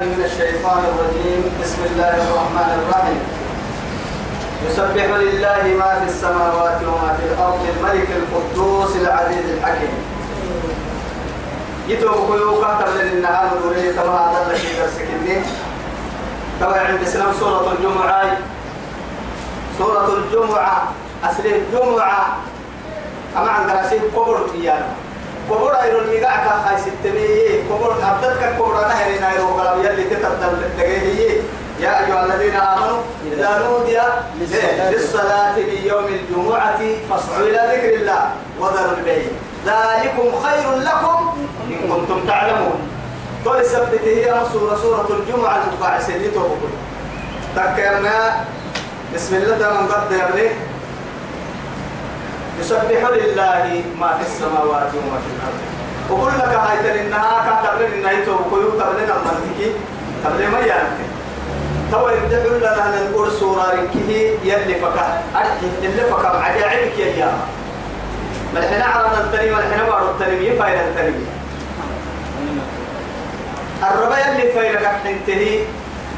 من الشيطان الرجيم. بسم الله الرحمن الرحيم. يسبح لله ما في السماوات وما في الأرض الملك القدوس العزيز الحكيم. يتوب كيو كهتر للنهار نوري كما هذا الذي درسكني كما عند سلام سورة الجمعة. سورة الجمعة أصل الجمعة. أما عند رسيب قبر إيانا. قبر أيرون ميقع كاخاي ستمي قبر أبدتك قبر نهرين أيرو قلب يلي تتبدل تقيه يا أيها الذين آمنوا إذا نودي للصلاة في يوم الجمعة فاسعوا إلى ذكر الله وذروا البيع ذلكم خير لكم إن كنتم تعلمون. تو سبت هي سورة سورة الجمعة المقاع سيديته بكل تكرنا بسم الله من قد يبني يسبح لله ما في السماوات وما في الأرض. وقل لك هاي إنها كتبلن إنها يتوقعوا تبلن أمانتك تبلن ما يعنك تو يدعو لنا أن نقول سورة ركه يلي فكا أرحي اللي فكا عجائبك يا. يا ملحنا عرنا التنمي ملحنا بارو التنمي فايدة التنمي الربا يلي فايدة كحنتهي.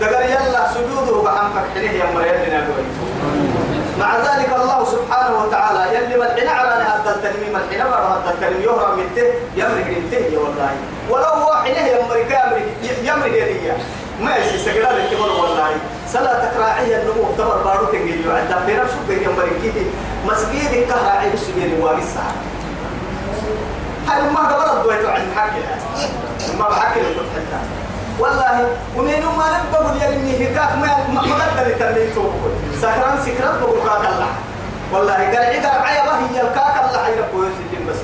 دقر يلا سجوده بحمك حنيه يا مريم لنا مع ذلك الله سبحانه وتعالى يلي ملحنا عرنا هذا التنمي ملحنا بارو هذا التنمي يهرم منته يمرق انتهي والله. ولو هو حنيه يمرق يمرق يمرق ما يسي سجلال الكبر والله. سلا تكراعي النمو تبر بارو تنجي عند في نفسه بين يمركيه مسجد كراعي بسجين واقصة هاي ما قبل الدويت عن حكي. ما بحكي لك. والله ومن ما نبغى يرمي هكاك ما ما قدر يتنيتو سكران سكران بقول كاك الله. والله قال عيد عيبه هي الكاك الله. عيد كويس الدين بس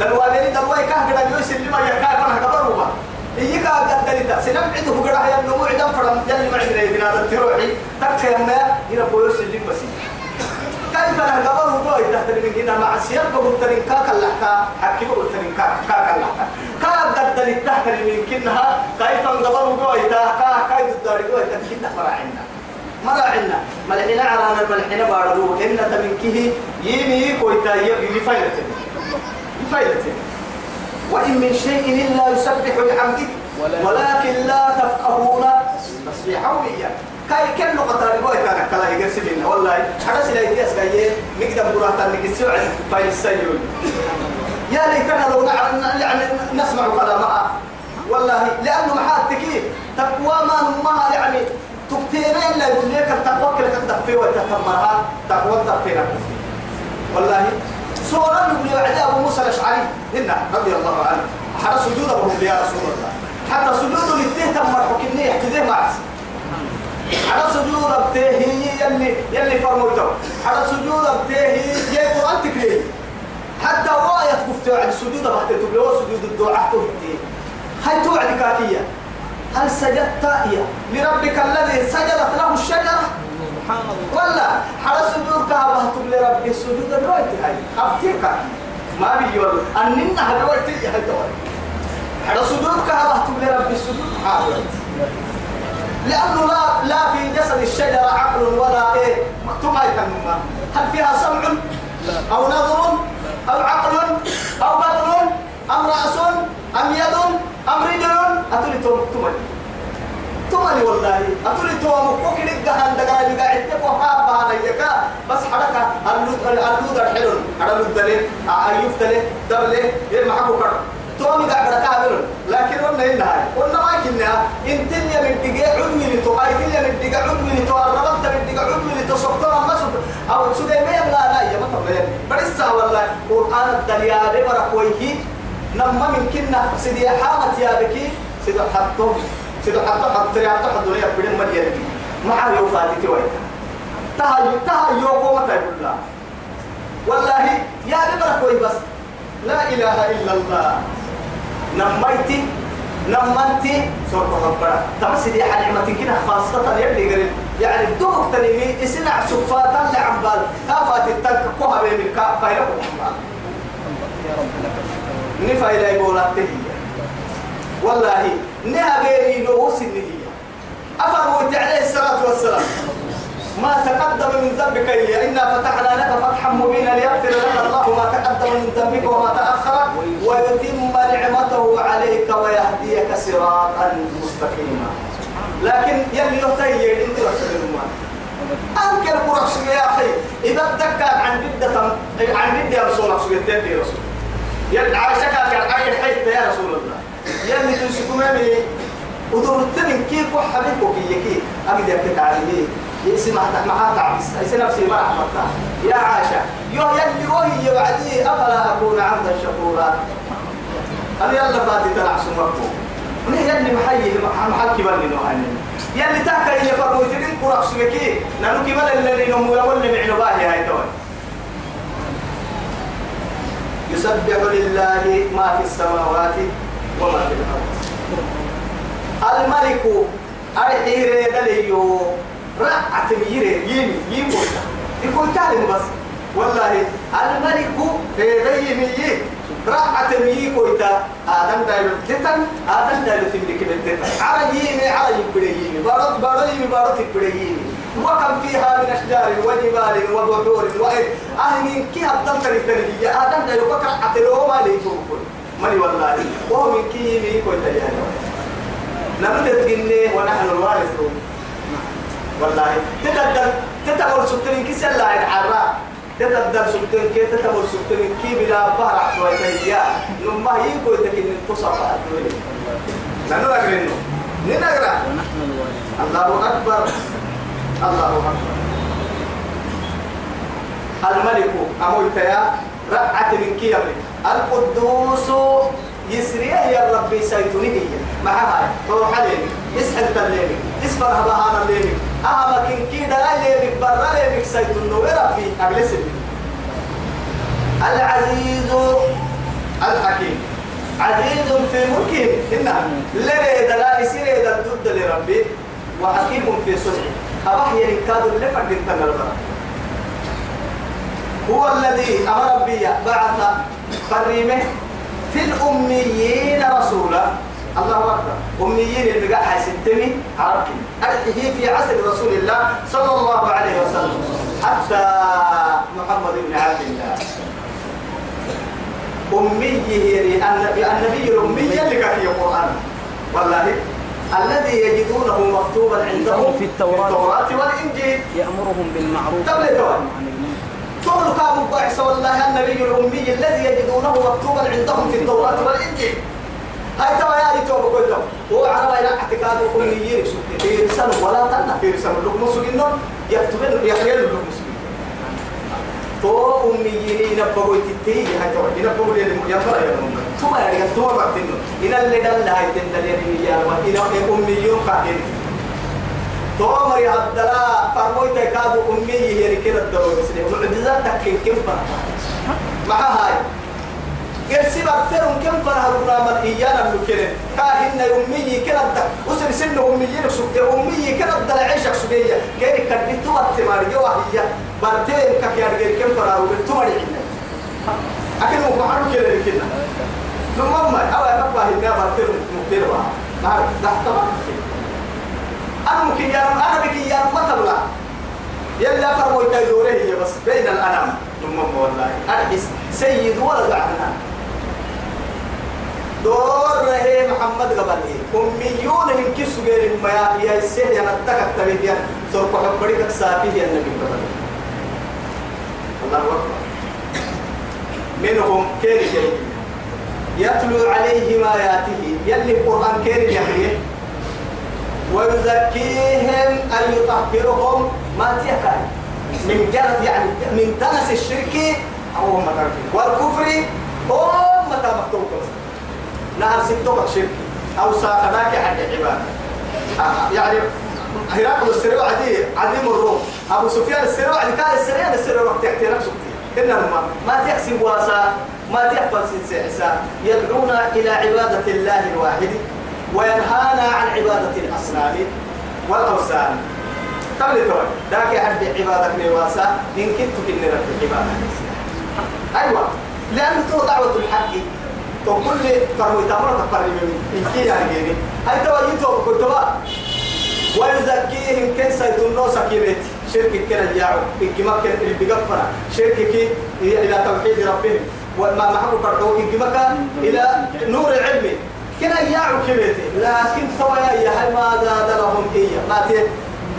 دلوالين دلواي كاه قد اللي ما يكاك أنا قبره إيجا قد دلتا سنم عنده قرا يا نمو عدم فرم يلي ما عندنا يبنا التروحي تكيما هنا بويس اللي بس كيف له هو تحت من هنا مع سياق بقول ترين كاك اللحكا حكي بقول ترين كاك كاك اللحكا كاك دلت تحت من كنها كيف قبل هو تا كاك كيف الدار هو تكينا مراعنا مراعنا ملحنا على ملحنا بارو إن تمنكه يمي كويتا يبي فايلته فايلته وإن من شيء إلا يسبح بحمده ولكن لا تفقهون تسبيحه إياه كاي كل نقطة ربوي كان كلا يقرس لنا والله حدث لا يديس كاي نقدر براحة نقسيو عن فايل السيول. يا ليتنا لو يعني نسمع كلامها والله لأنه محاتك تقوى ما نمها يعني تكتيرين لا يقول لك التقوى كلك التقفي وتتمرها تقوى التقفي والله سورة يقول وعد أبو موسى الأشعري. هنا رضي الله عنه. حتى سجود أبو يا رسول الله. حتى سجود للتهتم مرحوكني احتذيه معك حتى سجود أبتهي يلي يلي فرموته. حتى سجود أبتهي جاي قرآن تكليه حتى واية كفتي وعد سجود أبتهي تبليه سجود الدعاء تهتي هاي توعد كاكية هل سجدت يا لربك الذي سجدت له الشجرة؟ سبحان الله ولا. حرس سجود كعبة تقول ربي السجود الوقت هاي. أبتيك ما بيجي والله أننا هالوقت هاي توي حرس سجود كعبة تقول ربي السجود حاضر لأنه لا لا في جسد الشجرة عقل ولا إيه يتنمى هل فيها سمع أو نظر أو عقل أو بطن أم رأس أم يد أم رجل؟ أتولي تمني. تمني والله. أتولي تو مكوك لك عند قاعد تبغى أنا يكا. بس حركة اللود اللود الحلو على اللود دليل. أيوف دليل دبلة إيه معكو كر تومي قاعد كابل لكن قلنا إنها قلنا ما كنا إن تنيا دقيقة عدوي لتو أي تنيا دقيقة عدوي لتو الربط من دقيقة عدوي لتو سبتنا ما سبت. أو سودي ما يبغى لا يا ما تبغى بس والله قرآن الدليل بركويه نما من كنا سيدي حامت يا بكي. سيدي حطو سيدو حتى حتى حتى حتى لي بدين مدينة مع يوم فاتي وين؟ تها تها يوم ما تقول والله يا رب كوي بس. لا إله إلا الله. نميتي نمنتي صرت ربنا تمسي دي حنعمة كده خاصة يلي قريب. يعني دوك تنمي اسنع سفاتا لعبال كافات التلك كوها بين الكاف فايلكم يا رب لك نفايلا يقول والله نها بيني لو سنية أفرمت عليه الصلاة والسلام. ما تقدم من ذنبك إنا فتحنا لك فتحا مبينا ليغفر لك. الله ما تقدم من ذنبك وما تأخر. ويتم نعمته عليك ويهديك صراطا مستقيما. لكن يلي كرة سجن أنكر كرة يا أخي. إذا اتذكر عن جدة عن جدة يا رسول الله يا رسول يلي عايشك كان أي حيث يا رسول الله. يلي تنسكم مني ودور التنين كيف وحبيبك كي أقدر أبكي يسمع معها تعبس يسمع نفسي ما رحمتها يا عاشا يو يلي وهي وعدي أفلا أكون عبدا شكورا أنا يلا فاتي تلعب سمرته من يلي محيي محكي بني نوعاني يلي تاكا اللي فرمو تدين قرأ سمكي نانو كمال اللي نمو يقول لي معنو باهي هاي توي يسبح لله ما في السماوات وما في الأرض. الملك أرحيري دليو. رأت ميري يمي يمي يقول تعلم بس؟ والله الملك هذا يمي رأت ميي كويتا آدم دايلو تتن آدم دايلو تملك على يمي على يمي بارد بارد يمي بارد يبري يمي وكم فيها من أشجار وجبال وبحور وإن أهل. كي هدم تريد آدم دايلو بكرة أتلو ما ليتوكل مالي والله. وهو من كي يمي كويتا يعني نمتت ونحن الوارثون. والله. تتدل تتقول سبتين كي سلا يتحرى تتدل سبتين كي تتقول سبتين كي بلا بحر عطوة يا نما يكو يتكين تصاب أدوية نحن نقرأ نقرأ الله أكبر. الله أكبر. الملك أمويت يا رعت من كي القدوس يسري يا ربي سيتوني هي. مع هاي. روح عليك. يسحل تليني يسفر هبهانا ليني أهما كن كي دلاي لينك برا لينك سيتون في أجلس العزيز الحكيم. عزيز في ملكه. إنها لري دلاي سيري دلدود لربي. وحكيم في صنعه أبحي ينكاد اللي فرد البرا هو الذي أمر بي بعث فريمه في الأميين رسولا. الله أكبر. أميين اللي بقى حيستمي عربي. أرحيه في عصر رسول الله صلى الله عليه وسلم. حتى محمد بن عبد الله. أمي هي النبي النبي الأمي اللي في القرآن. والله الذي يجدونه مكتوبا عندهم في التوراة, التوراة والإنجيل. يأمرهم بالمعروف تبلتوا طول كابو بعث والله النبي الأمي الذي يجدونه مكتوبا عندهم في التوراة والإنجيل. هاي توا يا ريتو بقولهم هو على إلى اعتقاد أميين في رسالة ولا تنا في رسالة. لكم مسجنون يكتبون يخيل لكم مسجنون تو أميين ينبغوا تتي. هاي توا ينبغوا لي ينبغوا يا رب ثم يعني ثم بعدين إن اللي دل هاي تندلين يا رب إن أميون كائن تومر يا عبد الله فرمويت كادو أمي هي كده الدور مسلم معجزات تكين كم فرح مع هاي. قرسي بكترهم كم فرح البرنامج إيانا بكرة كاهن أمي كده الدك وسن سن أمي نفسك أمي كده الدل عيشك سبية. كده كده تو التمار جوا هي برتين غير كم فرح وبتمر عنا أكيد مو كده كده. لما ما أنا بقى هنا برتين مكتير بقى ما ده طبعا أنا ممكن يا أنا بك يا ما تبلا يلا فرموا يدوره هي بس بين الأنام. ثم والله أرحس. سيد ولد عنا دور رهي محمد قبل أميون من كيس غير ما يا السيد يا نتك تبيت يا سرق حبري كسافي يا النبي قبل الله أكبر. منهم كير جاي يتلو عليهم آياته يلي القرآن كير يحيي ويزكيهم أن يطهرهم. ما تيكاي من جرد يعني من دنس الشرك أو ما والكفر هو متى مكتوب نهر ستوك شرك. أو ساقناك عن العبادة آه يعني هرقل السريع عدي عديم الروم أبو سفيان السريع عدي كان السريع السريع وقت يحتي نفسه. إنما ما تحسب واسا ما تحفظ سنسا يدعونا إلى عبادة الله الواحد. وينهانا عن عبادة الأصنام والأوثان. قبل توي ذاك حد عبادة نواسا إن كنت كن رب العبادة. أيوة. لأن تو دعوة الحق تو كل فرمي تمر تفرمي من إن كي يعني هاي تو يتو كتبا ويزكيهم كن سيتنو سكينت شرك كنا يعو إنكما كن اللي بيغفر شرك كي إلى توحيد ربهم. وما محبو كردوك إنكما إلى نور علمي كنا يعو كبيتي لكن تويا يا هاي ما زاد لهم إياه ما تي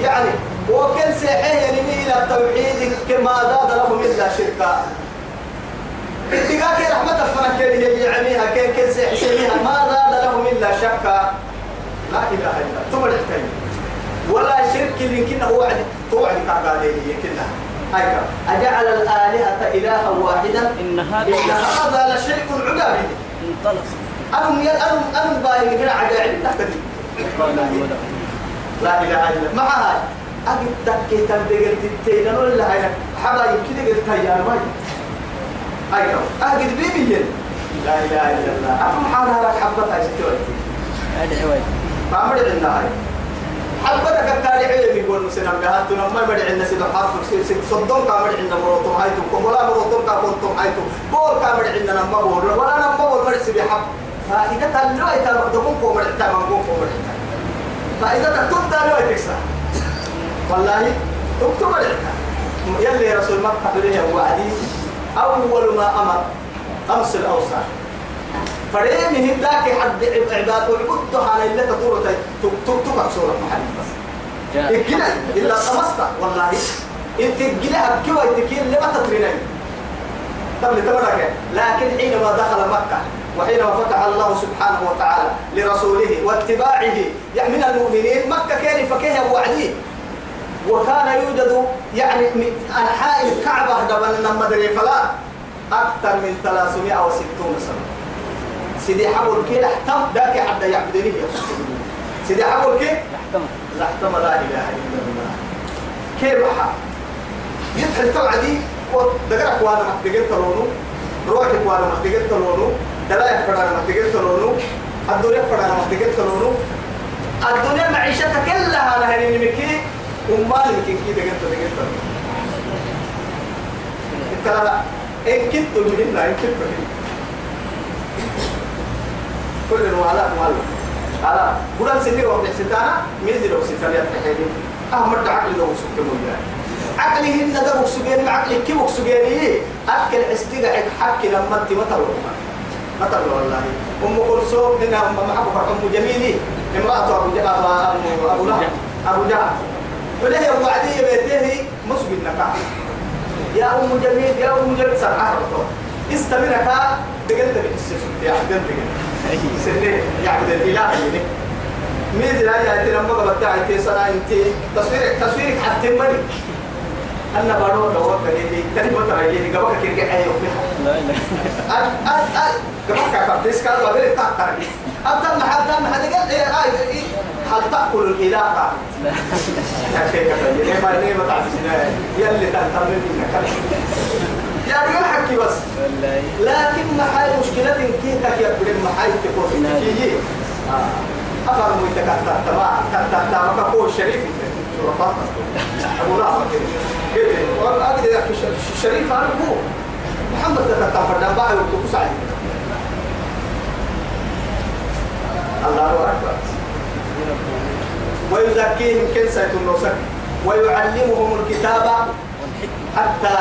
يعني وكل سيحيه يعني إلى التوحيد كما زاد لهم إلا شركا اتقاك رحمة الفنكين هي يعنيها كين كين سيحسنيها ما زاد لهم إلا شكا لا إله إلا ثم الحكاية ولا شرك يمكن هو وعد توعد كعبالي كنا. هيك أجعل الآلهة إلها واحدا. إن هذا لشيء عجابي. انطلق. أنا يا أنا أنا باهي كنا عجائب. تحت لا إله إلا مع هاي أجد تكي تنبغل تتين ولا هاي حبايب كده قلت هيا ماي. أيوة. أجد بيبي لا إله إلا الله. أفهم حالها لك حبتها يستوي ادعي وين ما أمر عندنا هاي حبتك كالي علم يقول مسلم بها تنا ما بدي عندنا سيد حرف سيد سيد صدق كامل عندنا مروتهم هايتم كولا مروتهم كابونتم هايتم بول كامل عندنا ما بول. ولا أنا ما بول مرسي بحب فإذا تلوا إذا بدكم كومر نقول كومر فإذا تكتب تلوا تكسر. والله اكتب لك يلي رسول مكة بليه وعدي أول ما أمر أمس الأوسع. فريمه ذاك حد عباد والقد على اللي تطور تكتب سورة محمد. بس الجنة إلا طمست والله إنت الجنة أبكوا التكين لما تطرينين طب لتبرك لكن حينما دخل مكة وحينما فتح الله سبحانه وتعالى لرسوله واتباعه من المؤمنين مكة كان فكيه وعديه وكان يوجد يعني من أنحاء الكعبة دبل لما دري فلا أكثر من 360 سنة. سيدي حول كي لحتم ذاك حتى يعبدني سيدي حول كي يحكم لحتم لا إله إلا الله. كيف حا يدخل توعدي ودقرك وأنا محتاجين تلونو روحك وأنا محتاجين تلونو دلايك فرانا محتاجين تلونو. الدنيا فرانا محتاجين تلونو. الدنيا معيشتك كلها أنا هني مكي وما يمكن كده قلت قلت إنت لا إن كنت من لا إن كنت كل الوالات مالك على. بدل سني وقت ستانا ميزي لو ستانا يتحيي أحمد عقل لو سكموا يعني عقلي هن ده بوكسجيني عقلي كي بوكسجيني أكل حستيقة حكي لما أنت متى مثلا والله. أم كلثوم هنا أم محبوبة أم جميلي امرأة أبو جهل أبو لهب. أبو جهل وله وعدي بيته مسجد نكاح. يا أم جميل يا أم جميل. سرعة استمرك دقلت بحسس يا عبد سنة. يعبد الإله يعني ميز لا يأتي لما قبلت عيتي سنة أنت. تصويرك تصويرك حتى مري أنا بارو لو كنيتي تاني بطل يجي قبلك كيرجع. أيوه لا لا أد أد أد قبلك كابتس كار قبل تاكر أبدا ما حد ما حد قال إيه هاي هل تأكل الإله قال يا شيخ كذا ما ليه ما تعرفين يلي تنتظر منك يا رجال حكي بس. لكن ما حال مشكلة كي تكي أبدا ما حال تكون كي أفر مو يتكتر تما تكتر تما كقول شريف فاطمة أبو لهب كده. كده وأقدر يحكي شريف أنا هو. محمد تكتر فردان بقى يوكو سعيد. الله أكبر. ويزكيهم كنسة النوسك ويعلمهم الكتابة حتى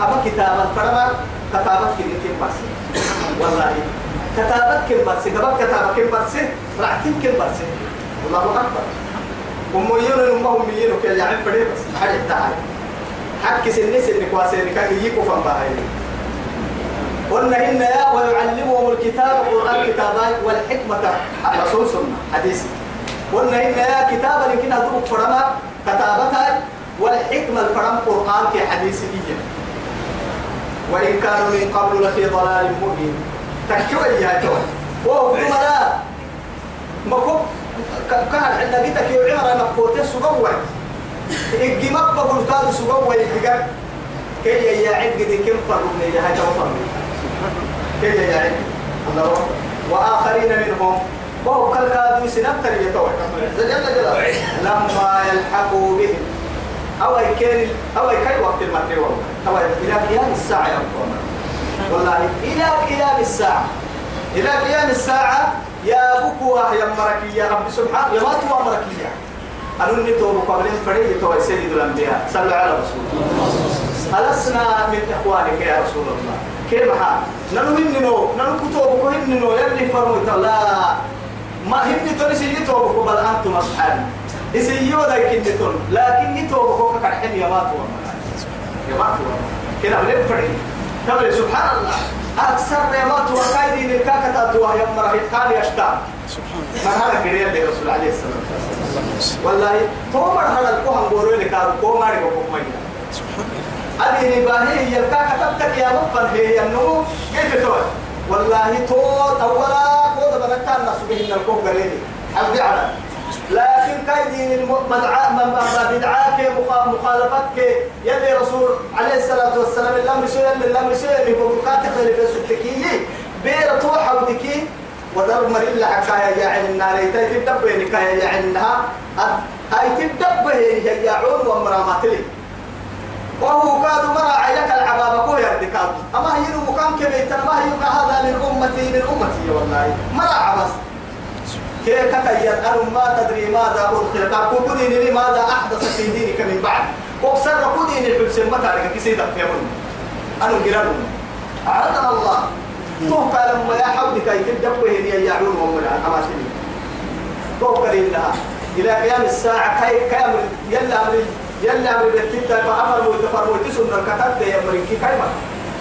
أما كتابة فرما كتابة كم بس. والله كتابة كم بس؟ قبل كتابة كم بس؟ رعتين كم بس؟ الله أكبر. وميون هم ميون كي يعني فريق بس؟ حاجة تعال حكي سنة سنة كواسين كان يجيكوا فم باهي قلنا إن يا ويعلمهم الكتاب القرآن كتابات والحكمة. الرسول سنة حديث. قلنا إن يا كتابا يمكن أدوك فرما كتابتها والحكمة الفرم قرآن في حديث إيجا وإن كانوا من قبل لفي ضلال مبين. تكوي يا توي وهو لا مكوب كان عندنا بيتك يا عمر مكوتة سقوة الجماع بقول كاد سقوة يبقى كي يا عد دي كم فرق من يا هاي توفر يا أكبر. وآخرين منهم. وهو كل كادوا سنبتر يتوي جل جلاله لما يلحقوا بهم. أو كان أو كان وقت المطر والله. أو إلى قيام الساعة يا. والله. إلى قيام الساعة. إلى قيام الساعة يا بكوا يا مركي يا رب سبحانه يا ما توا مركي أنا نتوب قبل فريد تو سيد الأنبياء. صلى على رسول الله. ألسنا من إخوانك يا رسول الله. كيف حال نلو هننو نلو كتوب هننو يلي فرموا لا. ما هن تونسي يتوبكوا بل أنتم أصحابي إسيو ذا كنتون لكن يتوبكوا كرحم يا ماتوا. يا ماتوا. كده بنفرد تبري سبحان الله. أكثر يا ماتوا. كايدين الكاكتا توا يا مرة كان يشتاق سبحان ما هذا كريم لرسول عليه الصلاة والسلام. والله تومر هذا الكوهم بورو لك كومر يقوم ميلا هذه نباهي يلقاك تبتك يا مفر هي النمو. كيف تقول والله تو أولا قود بنكان ناس به الكوم قريني حبي على لكن كايدين المدعاء بدعاك مخالفتك يلي رسول عليه الصلاة والسلام الأمر سوى الأمر سوى بمبقات خليفة سبتكي بير توحى ودكي ودر مريلا حكاية يا عين النار يتي تدبه نكاية يا عينها. هاي تدبه هي يعون ومراماتلي. وهو كاد مرا عيلك العبابة كو يردكاد أما هي مكان كبيت ما هي هذا من من أمتي والله. مرا عبس كيف كتير أنا ما تدري ماذا أدخل كودين ماذا أحدث في دينك من بعد. وبسر كودين الحبس متى لك كسيدك في أنا قرانه أعاذنا الله. توقع لما يا حولك يتدبه هي يعلون ومن أماشي توقع لله إلى قيام الساعة كي كامل يلا أمر يلا أمر بيتك فأمر ويتفر ويتسون الكتاب يا مريكي كيما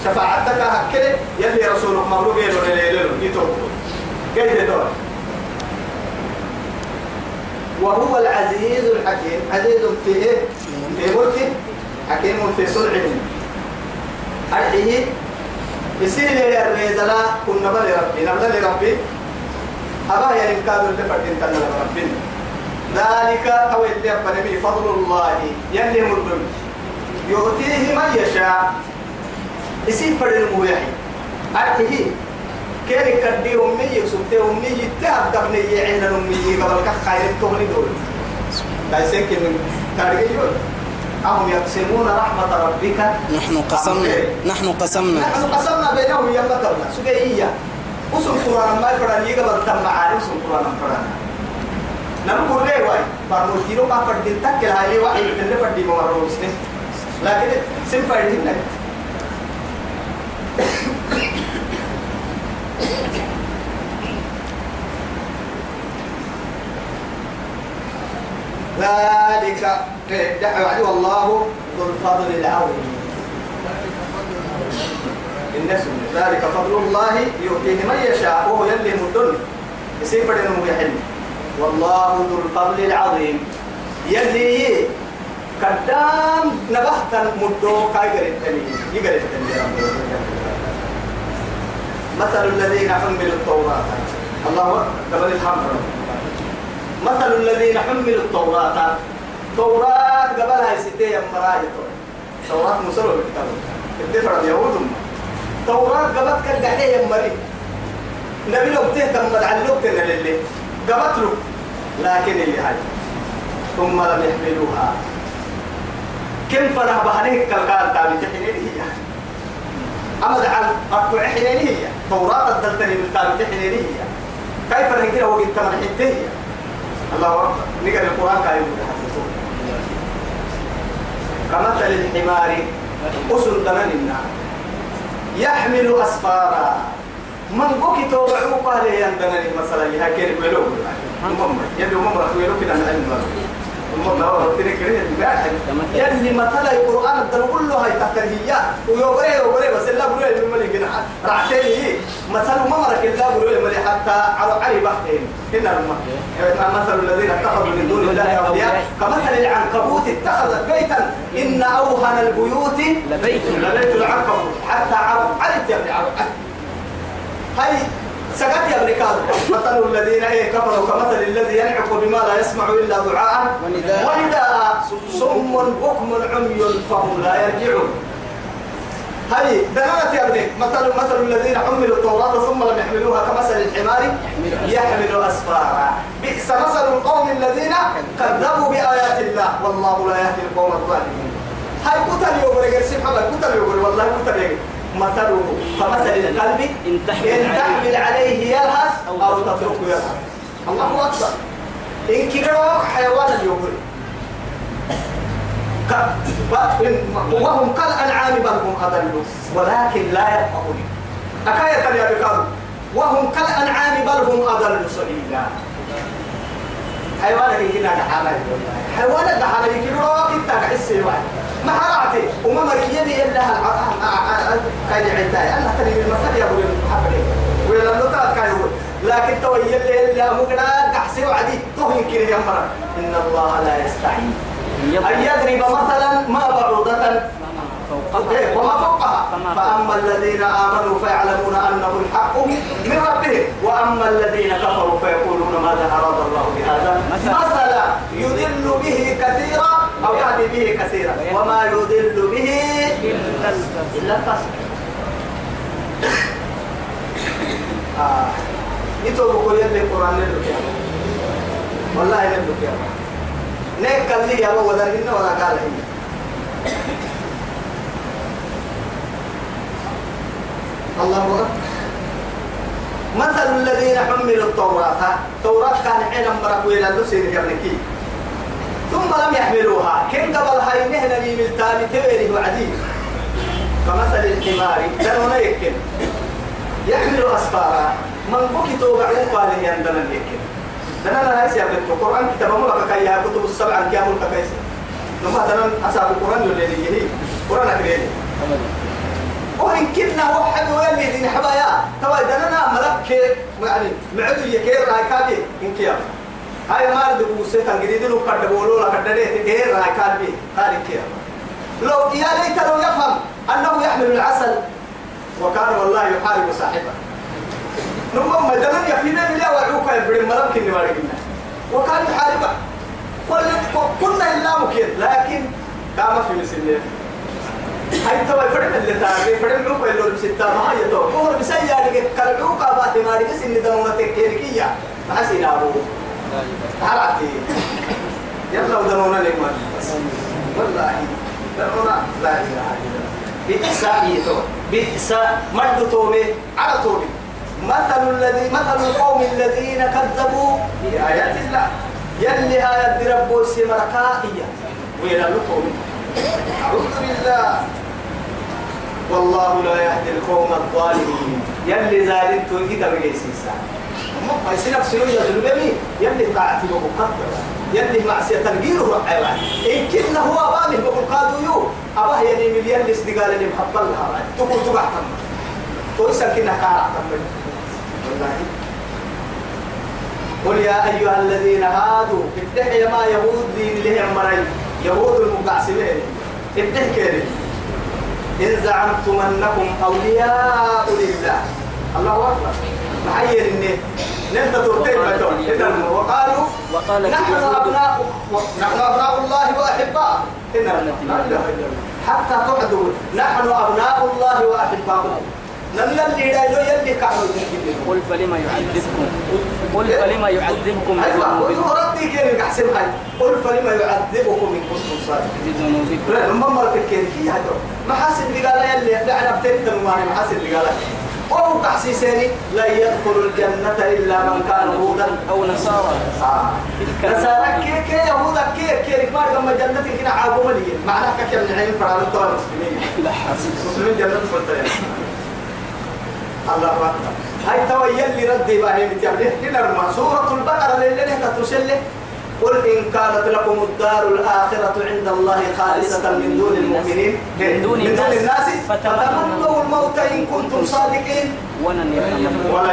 شفاعتك هكذا. يلي رسولك مبروك يلو ليلو يتوقع كيف دور وهو العزيز الحكيم. عزيز في إيه؟ في ملكه. حكيم في صنعه. أرحيه. يصير لي الرجال كنا بل ربي. نبل ربي. أبا يا إمكان الدفع تنتظر ربي. ذلك أو يتبع نبي فضل الله يلي مردن يؤتيه من يشاء. يصير فرد المويحي أرحيه. كيري كدي أمي يسوتي أمي يتهب دبني يعين أمي قبل كخير تهني دول. كايسين كن تارجي يقول أهم يقسمون رحمة ربك. نحن قسمنا. نحن قسمنا. نحن قسمنا بينهم يلا تبنا سجية وسم قرآن ما يفرن يقبل تم معارف سم قرآن فرن نقول ليه واي فارموتيرو ما فردين تكل هاي واحد اللي فردي ممرو سنه لكن سم فردين لك. ذلك دعوا عليه والله ذو الفضل العظيم. الناس ذلك فضل الله يؤتيه من يشاء وهو يلي مدن. يسير انه يحل. والله ذو الفضل العظيم. يلي قدام نبهت مدو كايغر التاني يقر التاني مثل الذين حملوا التوراة. الله قبل الحمد. مثل الذين حملوا التوراة. توراة قبلها ستة مراية. توراة مسلوة بالكتاب الدفر اليهود. توراة قبلت كالدحية يا مري نبي لو بتهتم مدعلوك للي. قبت له لكن اللي هاي. ثم لم يحملوها. كم فرح بحريك كالقال تابي تحنين هي أما دعال أربع حنين هي توراة الدلتني بالتابي تحنين هي كيف نهجر وقت تمن حتة الله أكبر. نقرأ القرآن كان يقول. كمثل الحمار أسل دمن يحمل أسفارا. من بوكي توبعو قال يا دمن مثلا يها كير بلو المهم يدو ممرة ويلو كده من علم المهم هو تري كده يلي مثلا القرآن الدم كله هاي تكرهية ويوبري يوبري بس الله بلو من ملي كده رعتين مثلا ممرة كده بلو ملي حتى على علي بحثين هنا المهم مثل الذين اتخذوا من دون الله أولياء كمثل العنكبوت اتخذت بيتا إن أوهن البيوت لبيت لبيت العنكبوت حتى عرب علت يا ابن عرب هاي سقط يا ابن مثل الذين إيه كفروا كمثل الذي ينعق بما لا يسمع إلا دعاء ونداء. صم بكم عمي فهم لا يرجعون. هاي دلالة يا ابني. مثل مثل الذين حملوا التوراة ثم لم يحملوها كمثل الحمار يحمل أسفارا بئس مثل القوم الذين كذبوا بآيات الله. والله لا يهدي القوم الظالمين. هاي كتل يوم رجل سبحان الله كتل يوم والله كتل يوم مثله كمثل القلب إن تحمل إن تحمل عليه يلهث أو تتركه يلهث. الله أكبر. إن كبروا حيوان ب- وهم كالأنعام بل هم أضل. ولكن لا يفقهون أكاية يا بكار وهم كالأنعام بل هم أضل سبيلا حيوانك كنا كحالة حيوانك كحالة يمكن روك كحسي واحد. ما حرعتي وما مريني إلا كاين عندها. أنا تري المسألة يا أبو الحفلة ولا اللطات كاين لكن تو يلي اللي مقنا كحسي وعدي. تهين كده يا مرة. إن الله لا يستحي أن يضرب. مثلا ما بعوضة إيه، وما فوقها. فأما الذين آمنوا فيعلمون أنه الحق من ربهم وأما الذين كفروا فيقولون ماذا أراد الله بهذا؟ مثلا يضل به كثيرا. أو يهدي به كثيرا وما يضل به إلا الفاسق آه. يتوبوا يلي القرآن يا والله نلوك يا نيك قال لي يا أبو ولا ولا قال هنا الله أكبر. مثل الذين حملوا التوراة. التوراة كان حين مرق إلى اللسين قبلكي ثم لم يحملوها. كن قبل هاي نهنا لي ملتاني تبيري وعدي كمثل الحمار. دنونا يكن يحمل أسفارا من بكي توقع وقال يندنا يكن دنانا هاي سيابت القرآن كتاب ملك كي كتب السبع كيام الكفيس لما دنان أصاب القرآن اللي يجي قرآن أكريني. وإن كنا وحد ويلي دين حبايا توا دنانا ملك يعني معدو يكير راي كابي إن كيام هاي ما رد بوسه كان جديد لو كد بولو لا كد ده تكير راي كابي قال كيام لو يا ليت لو يفهم أنه يحمل العسل وكان والله يحارب صاحبه. نمم مدلن يفينا مليا وعوك يبرم ملك إني مالكنا وكان يحاربه كل كنا إلا مكين. لكن كما في مسلمين هاي توا فرد اللي تاري فرد لو كل لون ستة ما هي تو. كور بس يا دي كلو كابا دي ماري بس إن دمونا تكيركيا ما سينا هراتي يلا ودمونا نعمل والله دمونا لا إله إلا الله. بئس بئس مد تومي. على تومي. مثل الذي مثل القوم الذين كذبوا بآيات الله. يلي آيات ربو سمركائية ويلا لكم أعوذ بالله. والله لا يهدي القوم الظالمين. يلي ذلك توجد بجيسيسا ما يصير سيوي يظلمني يلي طاعتي وبقدر يلي معصية تنقيره حيوان إن كنا هو أبامه بقول قادوا يو. أباه يعني مليان لسدقال اللي محبل لها تقول تبع تم. تويسا كنا كارع تم. والله. قل يا أيها الذين هادوا اتحي ما يهود دين لهم مرين يهود المقعسمين اتحي كده إن زعمتم أنكم أولياء لله. الله أكبر. محير إني بتون وقالوا وقال نحن أبناء نحن أبناء الله وأحباء إن لا حتى تعدوا نحن أبناء الله وأحباؤه. نلا اللي دايلو يلي كانوا قل فلما يعذبكم؟ قل فلما يعذبكم أيوة. بذنوبكم وربي كيف يحسن هاي؟ قل فلما يعذبكم إن كنتم صادقين. بذنوبكم لا لما مرت كيف هذا محاسن اللي قال يلي دعنا بتنت الماني محاسن اللي قال وهو تحسيسني لا يدخل الجنة إلا من كان هودا أو نصارى. آه. نسالك كي كي يهودا كي كي ما كما جنة كنا عاقوا لي معناها كم العين فرعون الدول المسلمين لا حاسس مسلمين جنة فلتين الله أكبر. هاي توي اللي ردي باهي متعبده لنرمى سورة البقرة اللي تسله قل إن كانت لكم الدار الآخرة عند الله خالصة من دون المؤمنين. من دون من الناس. فتمنوا الموت إن كنتم صادقين. ولن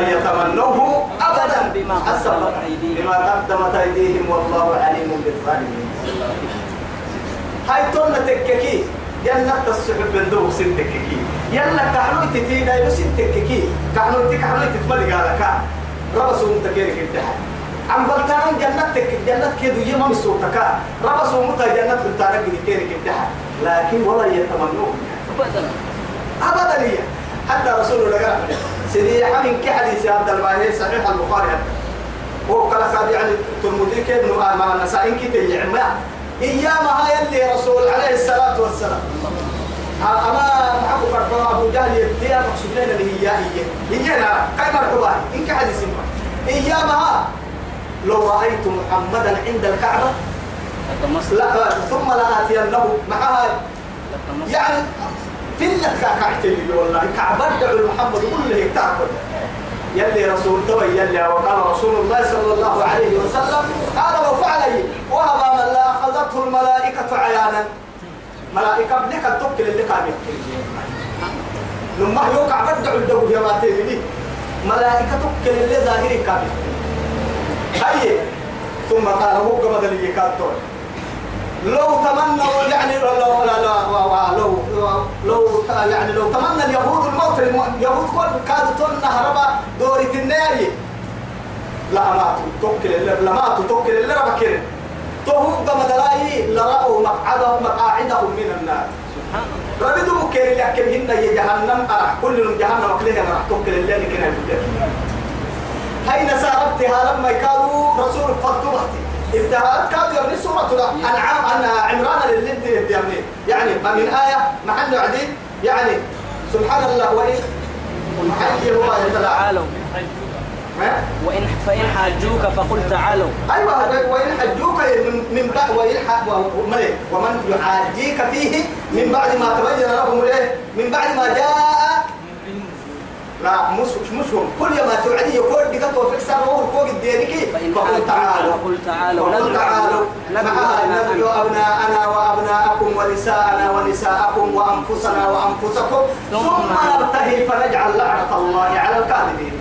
يتمنوه. أبدا. بما قدمت أيديهم. والله عليم بالظالمين. هاي تونا تككي. جنة السحب بندوق سنتككي يلا كحلو تتينا يلو سنتككي كحلو تكحلو تتملي قالك ربسوا متكيرك الدحل عم بلتان جنة تك جنة كيدو يما مسوتك ربسوا متا جنة بلتان لكن ولا يتمنوه. أبدا. أبدا. لي حتى رسول الله قال سيدي حمين كحديث عبد المعين صحيح البخاري. هو قال قال يعني ترمذي كيف ابن مع النسائي كي تيعما إيامها يلي رسول عليه الصلاة والسلام. أما معكم فرقوا أبو جهل يبدي مقصود لنا اللي هي هي هي أنا كيف مرحبا إنك حديث ما لو رأيت محمدا عند الكعبة لا ثم لآتينه معها. يعني في لك كعتي والله كعبة دعوا محمد كل اللي تعبد. يلي رسول توي يلي وقال رسول الله صلى الله عليه وسلم قال وفعلي وهذا من لا أخذته الملائكة عيانا. ملائكة ابنك التوكل اللي قام لما يوقع بدع الدو يا ما تيجي ملائكة توكل اللي ظاهري قام هاي ثم قال هو قبل اللي كاتور لو تمنوا يعني لو لو لو لو لو يعني لو تمنى اليهود الموت اليهود كل كادوا نهربا دورة النار لا ماتوا توكل لا ماتوا توكل اللي ربكين تهو بمدلاي لرأوا مقعدهم مقاعدهم من النار. ربيدو بكير اللي أكلهن يا جهنم أرح كل جهنم أكلها راح توكل اللي كنا هاي نسارتها لما كانوا رسول فطبتي ابتهالات كانوا يبني سورة الأنعام أن عمران للند يبني. يعني ما من آية محل عديد يعني سبحان الله وإن محل هو تعالوا. وإن فإن حاجوك فقل تعالوا. أيوة وإن حجوك من بعد وإن ومن يحاجيك فيه من بعد ما تبين لهم من بعد ما جاء لا مش مش كل ما توعدي يقول دقت وفي سر وهو فوق الدينك. فقل تعالوا. فقل تعالوا. فقل تعالوا. ندعو أبناءنا وأبناءكم ونساءنا ونساءكم وأنفسنا وأنفسكم. ثم نبتهل فنجعل لعنة الله على الكاذبين.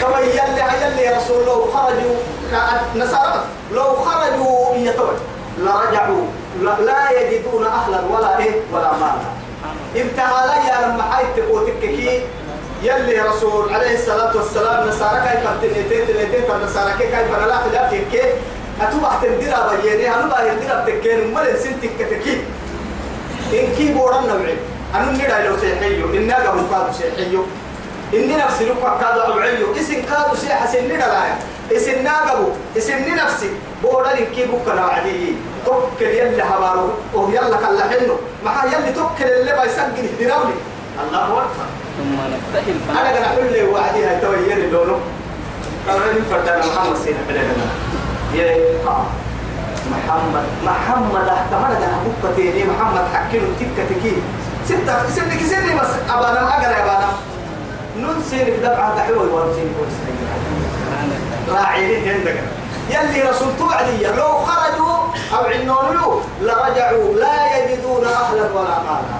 كما يلي يلي رسول الله خرجوا نصارى لو خرجوا يتوج لرجعوا لا يجدون أهلا ولا إيه ولا مالا. ابتهى لي لما حيت قوتك يلي رسول عليه الصلاة والسلام نصارى كيف تنتين تنتين فالنصارى كيف لا خلاف كيف أتوبة تندرى بيني أنا بقى يندرى بتكين ومال سنتك كتكي إن كي بورن نوعي. أنا نرى لو سيحيو إن قبل قادو سيحيو. إني نفسي لك قادو أوعيو إسن قادو سيحة سنين لا إسن ناقبو إسن نفسي بورن كي بكنا وعدي توكل يلي هبارو أو يلا كلا حنو ما يلي توكل اللي بيسجل دراولي الله أكبر. ثم نبتهل أنا قاعد أقول لي وعدي هاي توي يلي لونه. قال فردان محمد سينا بلادنا يا محمد محمد احتمل أنا بكتيني محمد حكيله تكة تكي. ستة سنك سني بس. أبانا أقرأ أبانا. نون سينك دبعة دحوي وارسيني راعيني عندك. يلي رسول توعدي لو خرجوا أو عنون لرجعوا لا يجدون أهلا ولا مالا.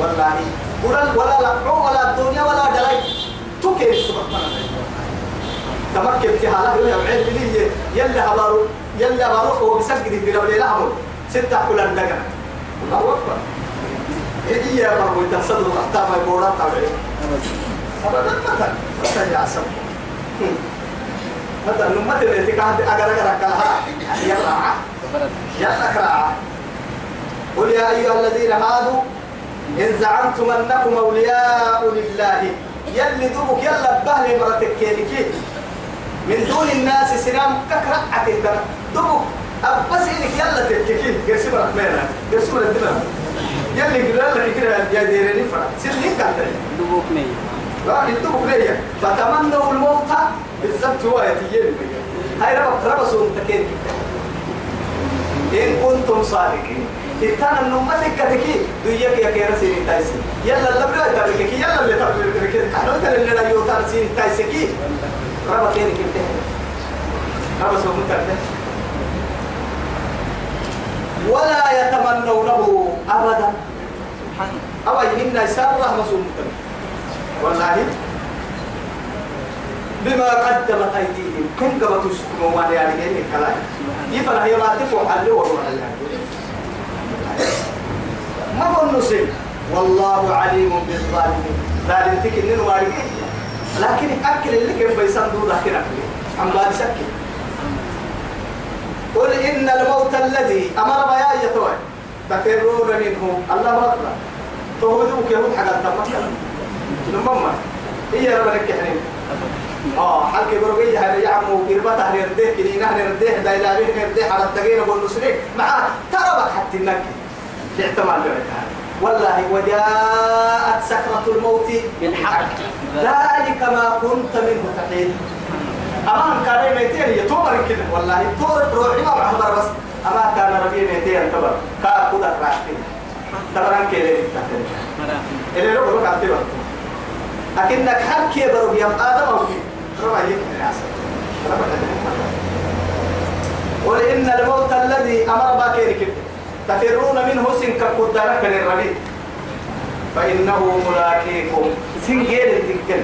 والله ولا ولا لقوا ولا الدنيا ولا دلي تكير سبحان الله. تمكن في حالة يا عيد لي. يلا هبارو يلا هبارو هو بسجد في ربي لهم ستة كل الدجا الله أكبر. هي يا مربو تصدق يقولون تابعين أبدا مثلا. مثلا يا عسل. مثلا نمت اللي تكاد أجر أجر كلها يلا. يلا كراعة قل يا أيها الذين هادوا إن زعمتم أنكم أولياء لله يلي دوبك يلا بهلي مرتك كينكي من دون الناس سنام ككرة عتيدا دوبك أبس إنك يلا مرك مينا قرسي مرك دمنا يلي قرر لك كده يا ديريني فرا. سنين كانت. دوبك مي لا يدوبك ليا فتمنوا الموت بالضبط هو يتيجي هاي ربط ربصوا متكين إن كنتم صادقين. إتانا النمتك كتكي دويك يا كيرا سين تايسي. يلا اللي بلا تبركي يلا اللي تبركي كحلو تل اللي لا يوتار سين تايسي. ربا كيني كنت ربا سو متر ولا يتمنونه أبدا. أو يسار رحمة سو متر والله بما قدمت أيديهم. كن قبط سكموا ما يعني هني كلام يفعل هي ما تفوح وروح ما هو نصيب والله عليم بالظالمين. ظالم تكنن وارجع لكن أكل اللي كان بيسندوا لكن أكل. عم بعد سكت قل إن الموت الذي أمر بيا يتوه تفرون منه. الله أكبر. تهودوك يهود حاجة تمكن نمما هي ربنا كحنين آه حلقة برقية هذا يعمو قربة هنرديه كني نحن نرديه دايلا بيه نرديه على التغيير أقول نسري مع تربك حتى النك في احتمال جوتها والله وجاءت سكرة الموت بالحق. ذلك ما كنت منه تحيد. أمام كان ميتين يتوبر كده والله تور روحي ما بعبر بس. أما كان ربي ميتين تبر كا كودا راحتين تبران كده اللي لو لو كاتب أكنك حكي بروك يا آدم يمكن قل إن الموت الذي أمر باكيرك تفرون منه سنك قدرك للربيع فإنه ملاقيكم. سنجيل الدكن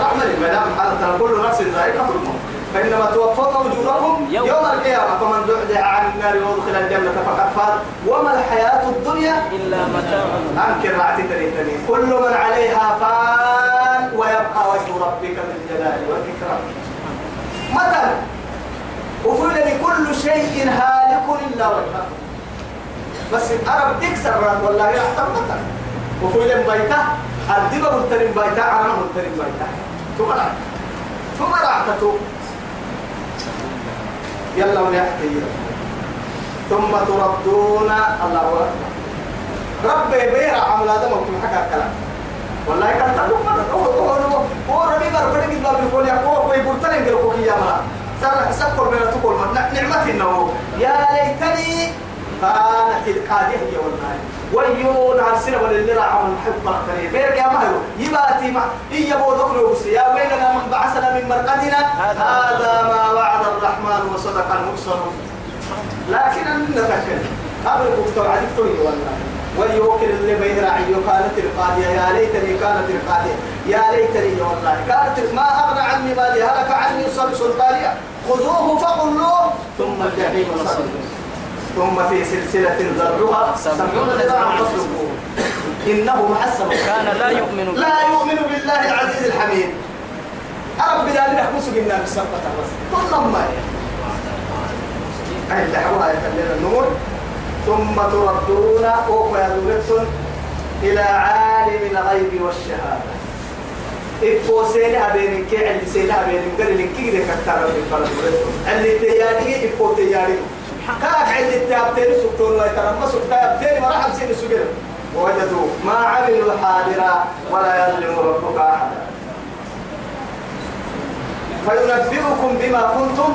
رحمة المدام حالة كل نفس ذائقة الموت. فإنما توفون أجوركم يوم. يوم القيامة. فمن زحزح عن النار وأدخل الجنة فقد فاز. وما الحياة الدنيا إلا متاع. أنكر رعتي تريتني كل من عليها فان ويبقى وجه ربك ذو الجلال والإكرام. متى وفعل كل شيء هالك إلا وجهه. بس العرب تكسر والله متى وفعل بيته الدبا ملترم بيته عرم ملترم بيته. ثم رعت ثم رعتته يلا ونحكي ثم تردون. الله أكبر. ربي بيرا عمل هذا ممكن حكى الكلام والله كان تلو مرة هو هو ربي بر فرق الباب يقول يا هو كوي برتين يقول كوي يا مرا سر سكر بين تقول ما نعمة إنه يا ليتني كانت القادية والله ويو نهار سنة ولا اللي راح عمل حب قرقري بيرك يا مهرو يباتي مع إيا بودك له يا ويلنا من بعثنا من مرقدنا. هذا ما وعد الرحمن وصدق المرسلون. لكن أنا نتكلم قبل بكتور عدك توي والله. ويوكل اللي بين رعي كانت القاضية يا ليتني كانت القاضية يا ليتني والله. كانت ما أغنى عني مالي هلك عني صل سلطانية. خذوه فقلوه ثم الجحيم صلوا ثم في سلسلة ذرعها سبعون ذراعا فاسلكوه إنه محسن كان لا يؤمن بالله لا يؤمن بالله العزيز الحميد. أرب لا نحبس قلنا بالسبقة بس كل ما دعوة يتلل النور. ثم تردون أوكو يدورتون إلى عالم الغيب والشهادة. إفو سينها بين كي عند سينها بين قال لك كي لك أكثر من فرد اللي تياري إفو تياري. كاك عند التابتين سكتون الله يترمى سكتابتين وراح سين سجل وجدوا ما عملوا حاضرا ولا يظلم ربك أحدا. فينبئكم بما كنتم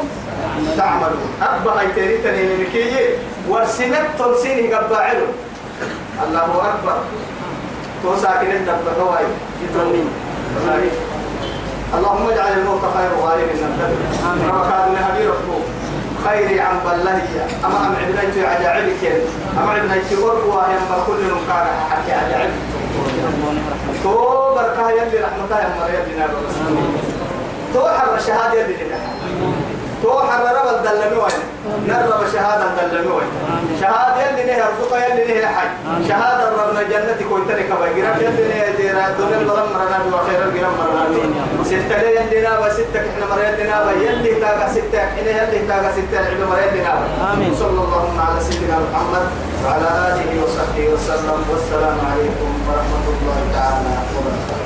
تعملون. أبا هيتري تنين مكيي ورسنت تنسيني قبعلو الله أكبر. تو ساكن الدب هواي يترمين اللهم اجعل الموت خير غالب من ربكاد نهدي ربو خيري عن بلهية أما أم عبنيت عجائبك. أما عبنيت أرقوا ينبا كل نمكان حكي عجائبك. تو بركة يلي رحمتها يا مريم بنا. تو حر شهادة يلي تو حر رب وين نرب شهادة الدلمي وين شهادة يلي نه رزق يلي نه حي. شهادة ربنا جنة كنت لك بقرا يلي نه ديرا دون البلم مرنا وخير الجرام مرنا ستة يلي نابا ستة إحنا مريم نابا. يلي تاجا ستة إحنا يلي تاجا ستة إحنا مريم نابا. آمين. صلى الله على سيدنا محمد وعلى آله وصحبه وسلم. والسلام عليكم ورحمة الله تعالى وبركاته.